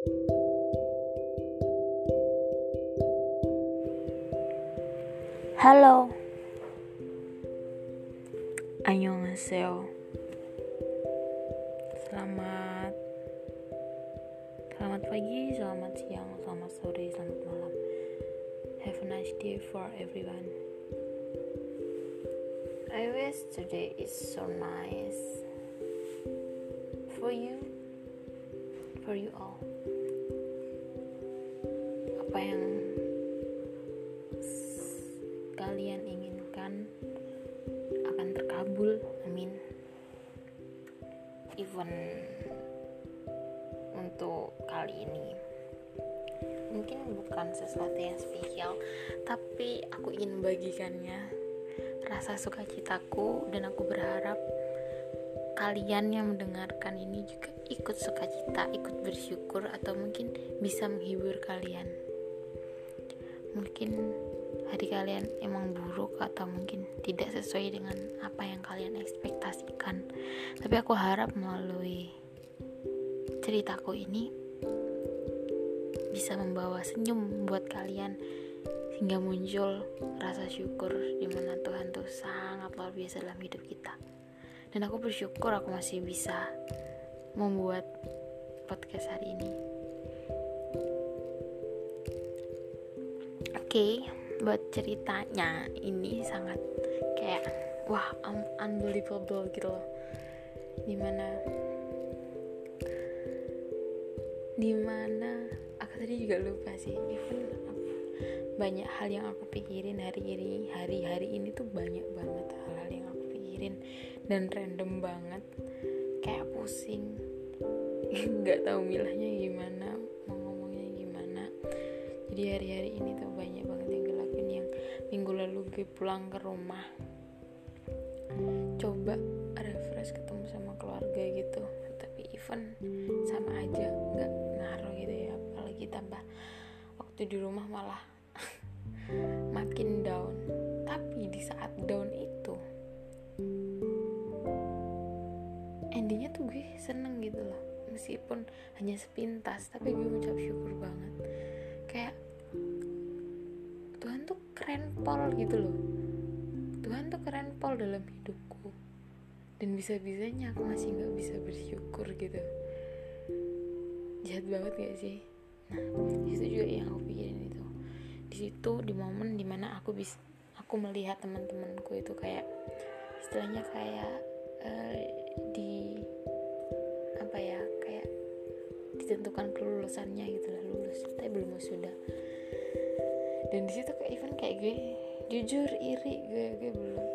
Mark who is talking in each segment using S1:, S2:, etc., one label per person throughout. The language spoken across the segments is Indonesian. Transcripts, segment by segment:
S1: Halo Annyeonghaseyo. Selamat. Selamat pagi, selamat siang, selamat sore, selamat malam. Have a nice day for everyone. I wish today is so nice. For you. For you all even untuk kali ini mungkin bukan sesuatu yang spesial tapi aku ingin bagikannya rasa sukacitaku dan aku berharap kalian yang mendengarkan ini juga ikut sukacita, ikut bersyukur atau mungkin bisa menghibur kalian. Mungkin hari kalian emang buruk atau mungkin tidak sesuai dengan apa yang kalian ekspektasikan. Tapi aku harap melalui ceritaku ini bisa membawa senyum buat kalian hingga muncul rasa syukur di mana Tuhan tuh sangat luar biasa dalam hidup kita. Dan aku bersyukur aku masih bisa membuat podcast hari ini. Oke okay buat ceritanya ini sangat kayak wah un unbelievable gitu loh. Di mana di mana aku tadi juga lupa sih. Even banyak hal yang aku pikirin hari ini hari-hari ini tuh banyak banget hal-hal yang aku pikirin. Dan random banget kayak pusing. Nggak tahu milahnya gimana mau ngomongnya gimana. Jadi hari-hari ini tuh gue pulang ke rumah. Coba refresh ketemu sama keluarga gitu. Tapi even sama aja nggak ngaruh gitu ya. Apalagi tambah waktu di rumah malah makin down. Tapi di saat down itu endingnya tuh gue seneng gitu loh. Meskipun hanya sepintas tapi gue ucap syukur banget. Kayak keren pol gitu loh. Tuhan tuh keren pol dalam hidupku. Dan bisa-bisanya aku masih nggak bisa bersyukur gitu. Jahat banget gak sih? Nah itu juga yang aku pikirin itu. Di situ di momen di mana aku bisa aku melihat teman-temanku itu kayak istilahnya kayak uh, di apa ya kayak ditentukan kelulusannya gitu lah lulus. Tapi belum sudah dan di situ even kayak gue jujur iri gue gue belum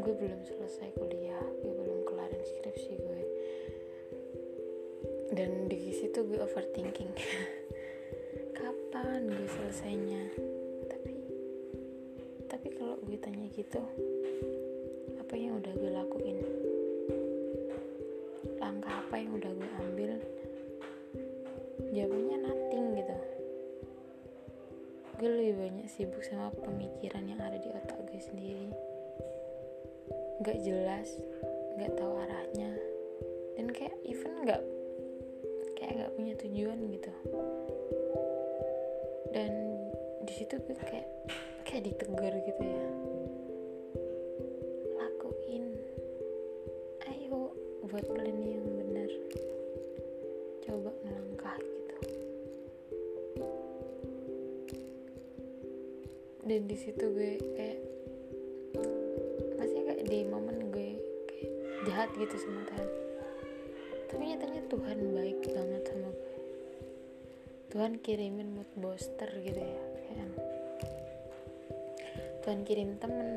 S1: gue belum selesai kuliah gue belum kelarin skripsi gue. Dan di situ gue overthinking. Kapan gue selesainya? Tapi tapi kalau gue tanya gitu apa yang udah gue lakuin? Langkah apa yang udah gue ambil? Jawabannya nothing gue lebih banyak sibuk sama pemikiran yang ada di otak gue sendiri. Gak jelas gak tahu arahnya. Dan kayak even gak kayak gak punya tujuan gitu. Dan di situ gue kayak kayak ditegur gitu ya dan di situ gue kayak pasti kayak di momen gue kayak jahat gitu sama Tuhan. Tapi nyatanya Tuhan baik banget sama gue. Tuhan kirimin mood booster gitu ya kayak Tuhan kirim temen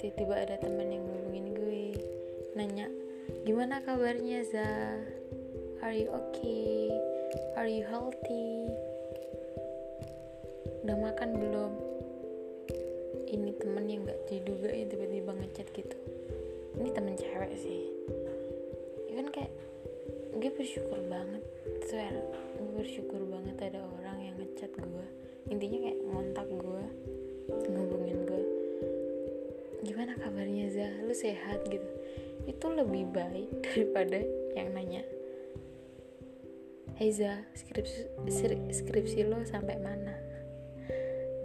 S1: tiba-tiba ada temen yang ngomongin gue nanya gimana kabarnya Za? Are you okay? Are you healthy? Udah makan belum ini temen yang gak diduga ya tiba-tiba ngechat gitu. Ini temen cewek sih. Ya kan kayak gue bersyukur banget swear gue bersyukur banget ada orang yang ngechat gue intinya kayak ngontak gue ngubungin gue gimana kabarnya Zah? Lu sehat gitu. Itu lebih baik daripada yang nanya Heza skripsi skripsi lo sampai mana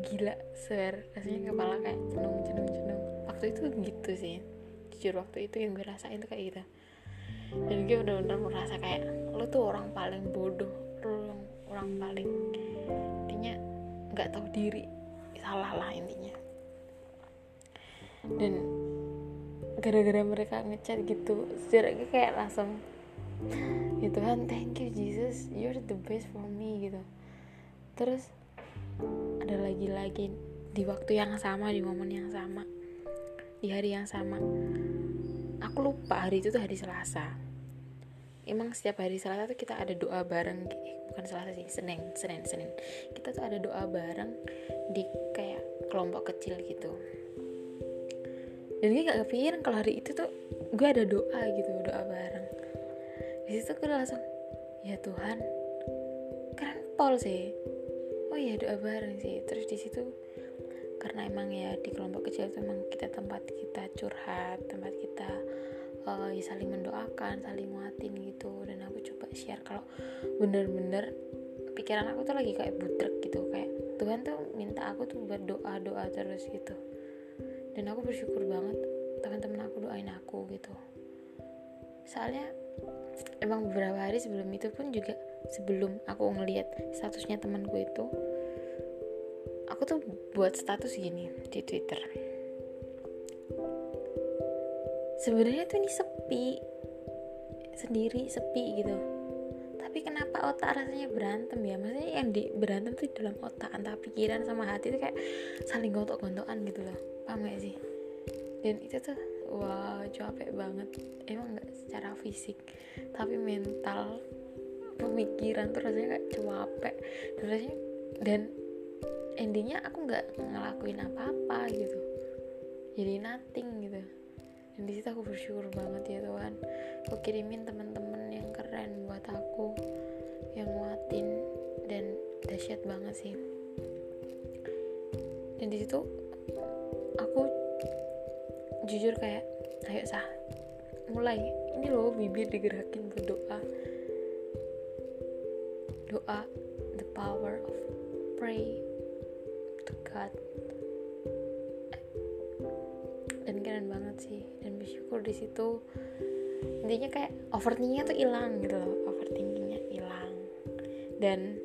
S1: gila swear. Rasanya kepala kayak cenung cenung cenung. Waktu itu gitu sih. Jujur waktu itu yang gue rasain tuh kayak gitu. Dan gue bener-bener merasa kayak lo tuh orang paling bodoh lo orang paling intinya nggak tahu diri. Salah lah intinya. Dan gara-gara mereka ngechat gitu sejarahnya kayak langsung ya Tuhan thank you Jesus. You're the best for me gitu. Terus ada lagi-lagi di waktu yang sama di momen yang sama di hari yang sama. Aku lupa hari itu tuh hari Selasa. Emang setiap hari Selasa tuh kita ada doa bareng bukan Selasa sih Senin Senin Senin. Kita tuh ada doa bareng di kayak kelompok kecil gitu. Dan gue gak kepikiran kalau hari itu tuh gue ada doa gitu doa bareng. Di situ gue langsung ya Tuhan keren pol sih oh ya doa bareng sih. Terus di situ karena emang ya di kelompok kecil itu emang kita tempat kita curhat tempat kita uh, ya saling mendoakan saling nguatin gitu. Dan aku coba share kalau bener-bener pikiran aku tuh lagi kayak butrek gitu. Kayak Tuhan tuh minta aku tuh berdoa doa terus gitu. Dan aku bersyukur banget teman-teman aku doain aku gitu. Soalnya emang beberapa hari sebelum itu pun juga sebelum aku ngeliat statusnya temanku itu aku tuh buat status gini di Twitter. Sebenarnya tuh ini sepi sendiri sepi gitu. Tapi kenapa otak rasanya berantem ya? Maksudnya yang di berantem tuh dalam otak antara pikiran sama hati tuh kayak saling gontok-gontokan gitu loh. Paham gak sih? Dan itu tuh wah capek banget. Emang nggak secara fisik tapi mental pemikiran tuh rasanya kayak capek dan rasanya dan endingnya aku nggak ngelakuin apa-apa gitu. Jadi nothing gitu. Dan di situ aku bersyukur banget ya Tuhan. Aku kirimin teman-teman yang keren buat aku yang nguatin dan dahsyat banget sih. Dan di situ aku jujur kayak ayo sah mulai. Ini loh bibir digerakin berdoa doa the power of pray to God. Dan keren banget sih dan bersyukur di situ. Intinya kayak overthinkingnya tuh hilang gitu loh overthinkingnya hilang. Dan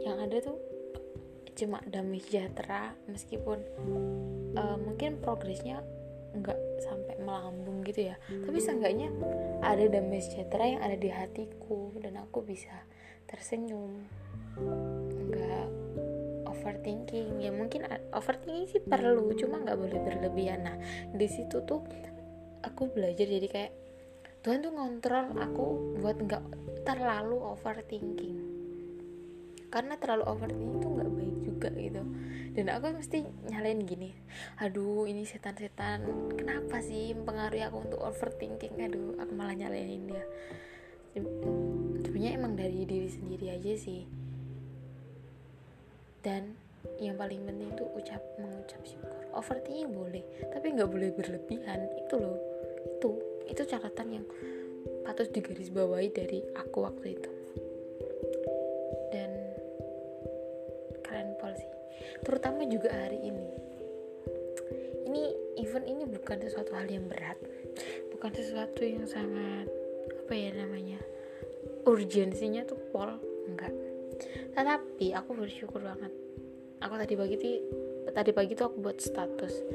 S1: yang ada tuh cuma damai sejahtera meskipun uh, mungkin progresnya nggak melambung gitu ya. Tapi seenggaknya ada damai sejahtera yang ada di hatiku dan aku bisa tersenyum. Nggak overthinking. Ya mungkin overthinking sih perlu cuma nggak boleh berlebihan. Nah di situ tuh aku belajar jadi kayak Tuhan tuh ngontrol aku buat nggak terlalu overthinking karena terlalu overthinking itu nggak baik juga gitu. Dan aku mesti nyalain gini aduh ini setan-setan kenapa sih mempengaruhi aku untuk overthinking? Aduh aku malah nyalain dia. Sebenarnya emang dari diri sendiri aja sih. Dan yang paling penting tuh ucap mengucap syukur. Overthinking boleh tapi nggak boleh berlebihan. Itu loh itu itu catatan yang patut digarisbawahi dari aku waktu itu terutama juga hari ini. Ini event ini bukan sesuatu hal yang berat. Bukan sesuatu yang sangat apa ya namanya urgensinya tuh pol enggak. Tetapi aku bersyukur banget. Aku tadi pagi tuh tadi pagi tuh aku buat status.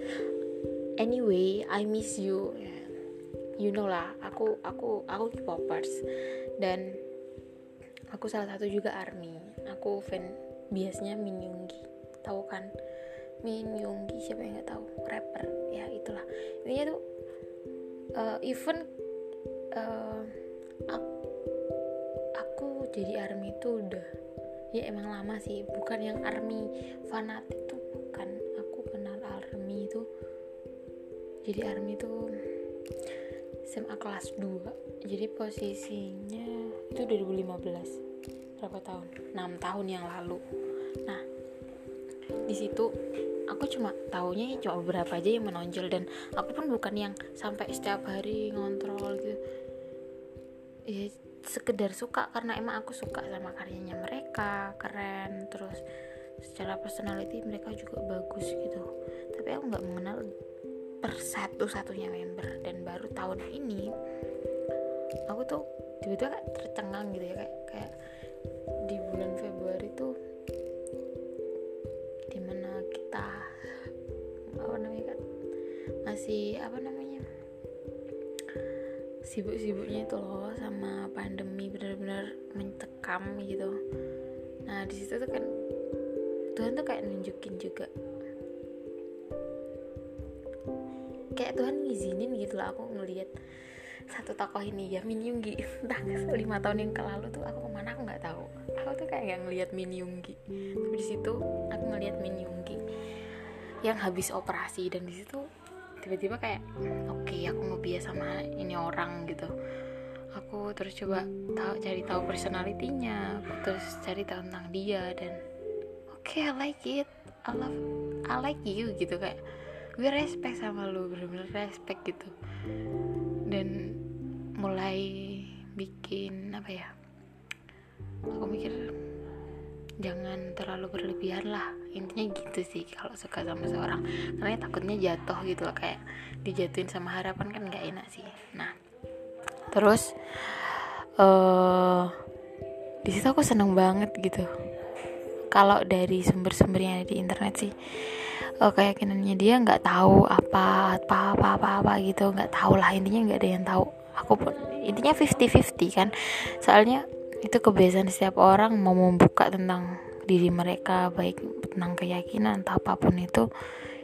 S1: Anyway I miss you. You know lah aku aku aku K-popers. Dan aku salah satu juga army. Aku fan biasanya Min tahu kan? Min Yoongi siapa yang nggak tahu? Rapper ya itulah. Intinya tuh uh, even uh, aku, aku jadi army itu udah ya emang lama sih. Bukan yang army fanatik tuh bukan. Aku kenal army itu jadi army itu SMA kelas 2 jadi posisinya itu 2015 berapa tahun? 6 tahun yang lalu. Nah situ. Aku cuma taunya cuma beberapa aja yang menonjol dan aku pun bukan yang sampai setiap hari ngontrol gitu. Ya sekedar suka karena emang aku suka sama karyanya mereka keren. Terus secara personality mereka juga bagus gitu. Tapi aku nggak mengenal per satu satunya member. Dan baru tahun ini aku tuh tiba-tiba kayak tercengang gitu ya kayak kayak di bulan Februari tuh masih apa namanya sibuk-sibuknya itu loh sama pandemi benar-benar mencekam gitu. Nah di situ tuh kan Tuhan tuh kayak nunjukin juga. Kayak Tuhan ngizinin gitu loh aku ngelihat satu tokoh ini ya Min Yoongi entah lima tahun yang lalu tuh aku ke mana aku nggak tahu. Aku tuh kayak nggak ngelihat Min Yoongi tapi di situ aku ngelihat Min Yoongi yang habis operasi dan di situ tiba-tiba kayak oke okay, aku ngebias sama ini orang gitu. Aku terus coba tahu cari tahu personalitinya aku terus cari tahu tentang dia dan oke okay, I like it. I love I like you gitu kayak gue respect sama lu bener-bener respect gitu. Dan mulai bikin apa ya aku mikir jangan terlalu berlebihan lah. Intinya gitu sih kalau suka sama seorang. Karena takutnya jatuh gitu loh kayak dijatuhin sama harapan kan nggak enak sih. Nah terus uh, di situ aku seneng banget gitu. Kalau dari sumber-sumbernya di internet sih uh, keyakinannya dia nggak tahu apa apa apa apa apa gitu. Nggak tahu lah intinya nggak ada yang tahu. Aku pun intinya 50-50 kan. Soalnya itu kebiasaan setiap orang mau membuka tentang diri mereka baik tentang keyakinan atau apa pun itu.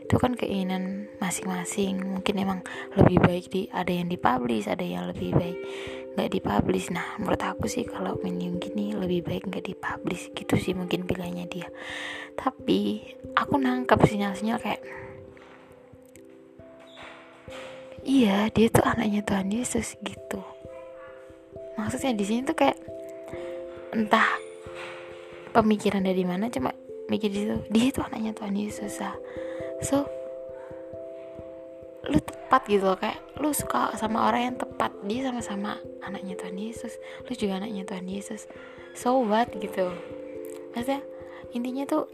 S1: Itu kan keinginan masing-masing. Mungkin emang lebih baik di ada yang dipublish ada yang lebih baik nggak dipublish. Nah menurut aku sih kalau minion gini lebih baik nggak dipublish. Gitu sih mungkin pilihannya dia. Tapi aku nangkap sinyal-sinyal kayak iya dia tuh anaknya Tuhan Yesus gitu. Maksudnya di sini tuh kayak entah pemikiran dari mana cuma mikir di situ dia itu anaknya Tuhan Yesus ah so lu tepat gitu loh kayak lu suka sama orang yang tepat dia sama-sama anaknya Tuhan Yesus lu juga anaknya Tuhan Yesus. So what gitu. Maksudnya intinya tuh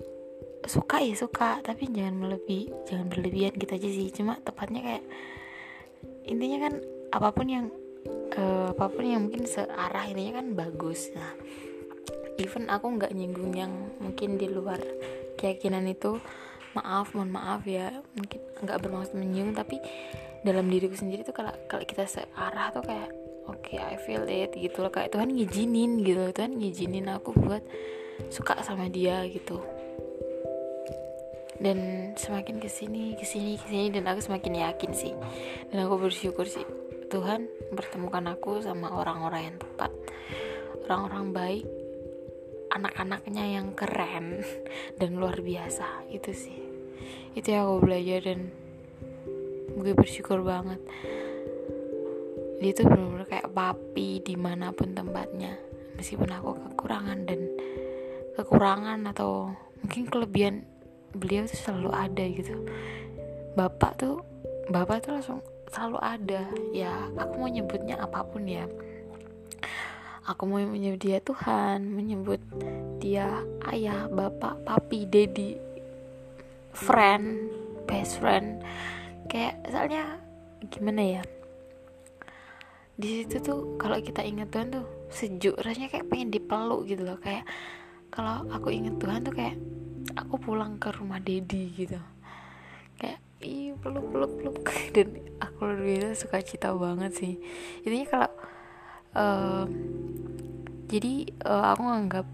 S1: suka ya suka tapi jangan melebih jangan berlebihan gitu aja sih. Cuma tepatnya kayak intinya kan apa pun yang uh, apa pun yang mungkin searah intinya kan bagus. Nah even aku nggak nyinggung yang mungkin di luar keyakinan itu maaf mohon maaf ya mungkin nggak bermaksud menyinggung tapi dalam diriku sendiri tuh kalau kalau kita searah tuh kayak oke okay, I feel it gitu loh. Kayak Tuhan ngizinin gitu Tuhan ngizinin aku buat suka sama dia gitu. Dan semakin ke sini ke sini ke sini dan aku semakin yakin sih. Dan aku bersyukur sih Tuhan mempertemukan aku sama orang-orang yang tepat. Orang-orang baik anak-anaknya yang keren dan luar biasa. Itu sih. Itu yang aku belajar dan gue bersyukur banget. Dia tuh bener-bener kayak papi di mana pun tempatnya. Meskipun aku kekurangan dan kekurangan atau mungkin kelebihan beliau tuh selalu ada gitu. Bapak tuh bapak tuh langsung selalu ada. Ya aku mau nyebutnya apa pun ya. Aku mau menyebut dia Tuhan menyebut dia ayah bapak papi dedi friend best friend. Kayak soalnya gimana ya? Di situ tuh kalau kita ingat Tuhan tuh sejuk rasanya kayak pengen dipeluk gitu loh. Kayak kalau aku ingat Tuhan tuh kayak aku pulang ke rumah Dedi gitu. Kayak ih peluk peluk peluk. Dan aku lebih suka cita banget sih. Intinya kalau uh, jadi uh, aku nganggap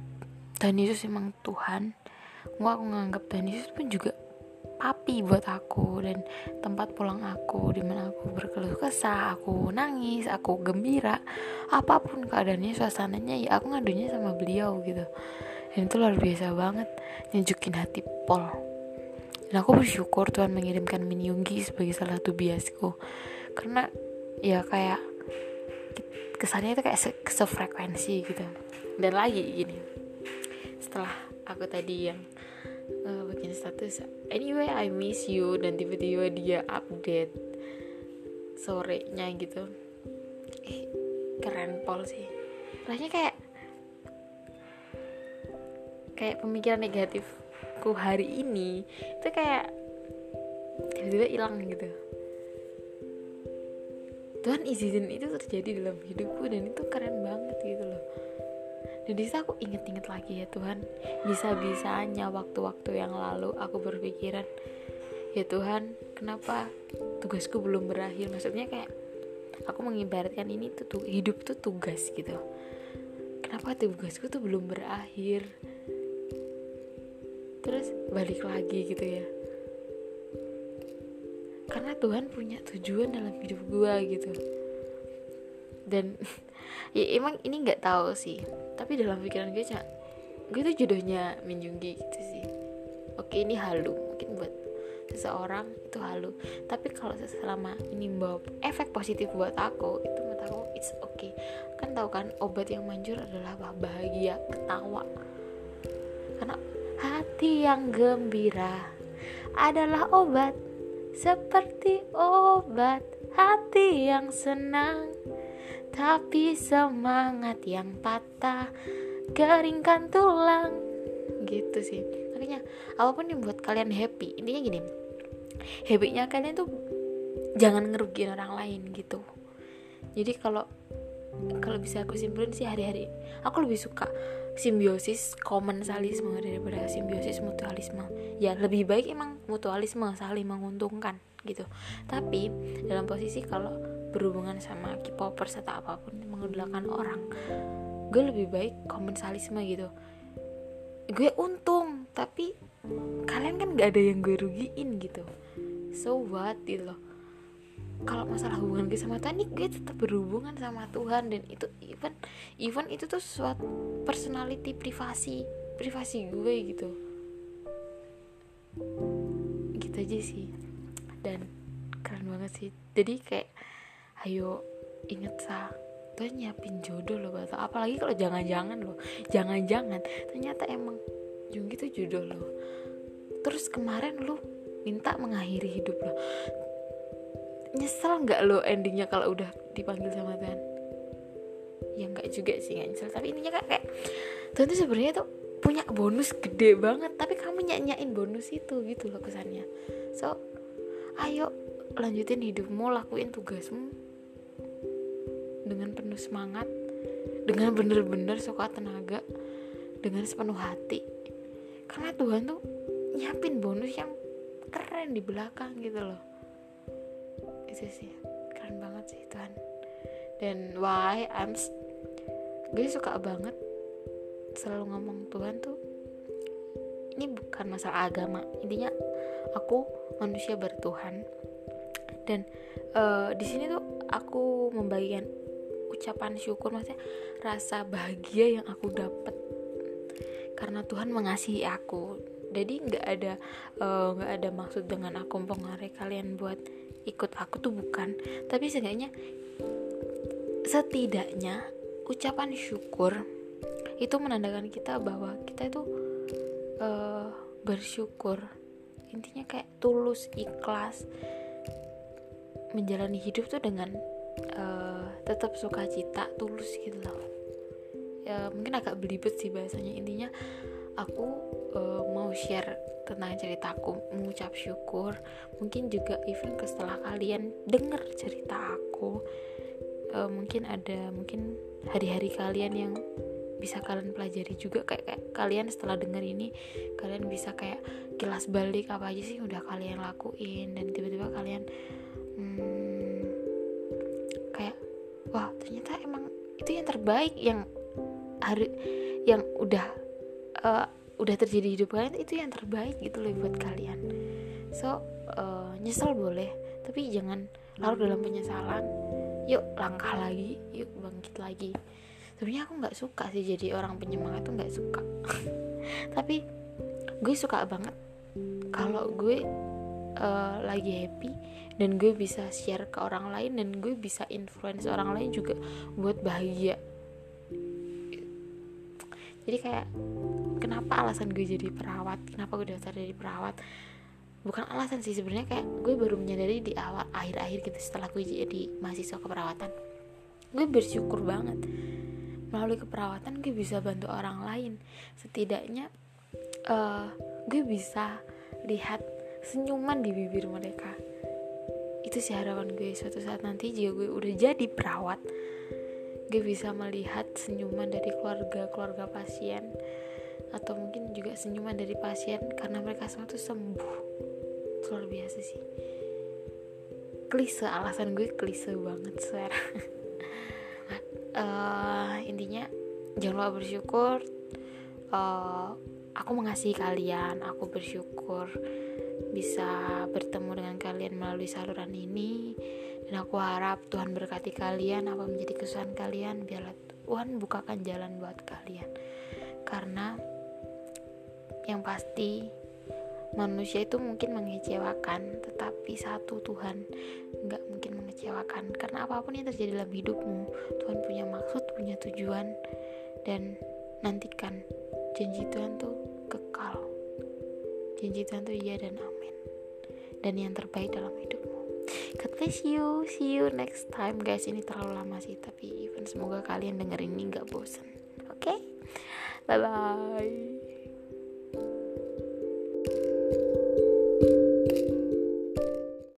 S1: Tuhan Yesus emang Tuhan. Gua aku nganggap Tuhan Yesus pun juga papi buat aku dan tempat pulang aku di mana aku berkeluh kesah aku nangis aku gembira. Apa pun keadaannya suasananya ya aku ngadunya sama beliau gitu. Dan itu luar biasa banget nunjukin hati Paul dan aku bersyukur Tuhan mengirimkan Min Yunggi sebagai salah satu biasku. Karena ya kayak kesannya itu kayak se sefrekuensi gitu. Dan lagi gini setelah aku tadi yang uh, bikin status anyway I miss you dan tiba-tiba dia update sorenya gitu. Eh keren pol sih. Rasanya kayak kayak pemikiran negatifku hari ini itu kayak tiba-tiba hilang gitu. Tuhan izinin itu terjadi dalam hidupku dan itu keren banget gitu loh. Dan di situ aku inget-inget lagi ya Tuhan bisa-bisanya waktu-waktu yang lalu aku berpikiran ya Tuhan kenapa tugasku belum berakhir? Maksudnya kayak aku mengibaratkan ini tuh hidup tuh tugas gitu. Kenapa tugasku tuh belum berakhir terus balik lagi gitu ya. Karena Tuhan punya tujuan dalam hidup gue gitu. Dan ya emang ini nggak tahu sih. Tapi dalam pikiran gue cak gue tuh jodohnya Minjunggi gitu sih. Oke ini halu mungkin buat seseorang itu halu. Tapi kalau selama ini bawa efek positif buat aku itu menurut aku it's okay. Kan tahu kan obat yang manjur adalah bahagia ketawa hati yang gembira adalah obat seperti obat hati yang senang. Tapi semangat yang patah Keringkan tulang. Gitu sih. Makanya apa pun yang buat kalian happy Intinya gini Happynya kalian tuh Jangan ngerugiin orang lain gitu. Jadi kalau kalau bisa aku simpulin sih hari-hari aku lebih suka simbiosis komensalisme daripada simbiosis mutualisme. Ya lebih baik emang mutualisme saling menguntungkan gitu. Tapi dalam posisi kalau berhubungan sama K-popers atau apa pun menggunakan orang gue lebih baik komensalisme gitu. Gue untung tapi kalian kan gak ada yang gue rugiin gitu. So what gitu loh kalau masalah hubungan gue sama Tuhan gue tetap berhubungan sama Tuhan. Dan itu even even itu tuh suatu personality privasi privasi gue gitu. Gitu aja sih. Dan keren banget sih. Jadi kayak ayo inget sa Tuhan nyiapin jodoh loh bata apalagi kalau jangan-jangan loh. Jangan-jangan. Ternyata emang Junggi tuh jodoh lo terus kemarin lu minta mengakhiri hidup lo nyesel nggak lo endingnya kalau udah dipanggil sama Tuhan? Ya nggak juga sih nggak nyesel. Tapi intinya kayak, kayak Tuhan tuh sebenarnya tuh punya bonus gede banget tapi kamu nyanyain bonus itu gitu loh kesannya. So ayo lanjutin hidupmu lakuin tugasmu dengan penuh semangat dengan bener-bener suka tenaga dengan sepenuh hati. Karena Tuhan tuh nyiapin bonus yang keren di belakang gitu loh itu sih. Keren banget sih Tuhan. Dan why I'm gue suka banget selalu ngomong Tuhan tuh ini bukan masalah agama. Intinya aku manusia bertuhan. Dan uh, di sini tuh aku membagikan ucapan syukur maksudnya rasa bahagia yang aku dapat karena Tuhan mengasihi aku. Jadi nggak ada eh, nggak uh, ada maksud dengan aku mempengaruhi kalian buat ikut aku tuh bukan. Tapi setidaknya setidaknya ucapan syukur itu menandakan kita bahwa kita itu uh, bersyukur. Intinya kayak tulus ikhlas menjalani hidup tuh dengan uh, tetap sukacita tulus gitu loh. Ya mungkin agak belibet sih bahasanya. Intinya aku uh, mau share tentang ceritaku mengucap syukur. Mungkin juga even ke setelah kalian denger cerita aku uh, mungkin ada mungkin hari-hari kalian yang bisa kalian pelajari juga. Kayak, kayak kalian setelah denger ini kalian bisa kayak kilas balik apa aja sih udah kalian lakuin. Dan tiba-tiba kalian hmm, kayak wah ternyata emang itu yang terbaik yang hari yang udah uh, udah terjadi di hidup kalian itu yang terbaik gitu loh buat kalian. So uh, nyesel boleh tapi jangan larut dalam penyesalan. Yuk langkah lagi yuk bangkit lagi. Sebenarnya aku nggak suka sih jadi orang penyemangat tuh nggak suka. Tapi gue suka banget kalau gue uh, lagi happy dan gue bisa share ke orang lain dan gue bisa influence orang lain juga buat bahagia. Jadi kayak kenapa alasan gue jadi perawat? Kenapa gue daftar jadi perawat? Bukan alasan sih sebenarnya kayak gue baru menyadari di awal akhir-akhir gitu setelah gue jadi mahasiswa keperawatan. Gue bersyukur banget. Melalui keperawatan gue bisa bantu orang lain. Setidaknya uh, gue bisa lihat senyuman di bibir mereka. Itu sih harapan gue. Suatu saat nanti jika gue udah jadi perawat gue bisa melihat senyuman dari keluarga keluarga pasien atau mungkin juga senyuman dari pasien karena mereka semua tuh sembuh. Itu luar biasa sih. Klise alasan gue klise banget suara uh, intinya jangan lupa bersyukur. Uh, aku mengasihi kalian. Aku bersyukur bisa bertemu dengan kalian melalui saluran ini. Dan aku harap Tuhan berkati kalian apa menjadi kesusahan kalian biarlah Tuhan bukakan jalan buat kalian. Karena yang pasti manusia itu mungkin mengecewakan tetapi satu Tuhan nggak mungkin mengecewakan. Karena apa pun yang terjadi dalam hidupmu Tuhan punya maksud punya tujuan dan nantikan janji Tuhan tuh kekal. Janji Tuhan tuh iya dan amin. Dan yang terbaik dalam hidupmu. God bless you. See you next time. Guys ini terlalu lama sih tapi even semoga kalian denger ini nggak bosan oke? Okay? bye bye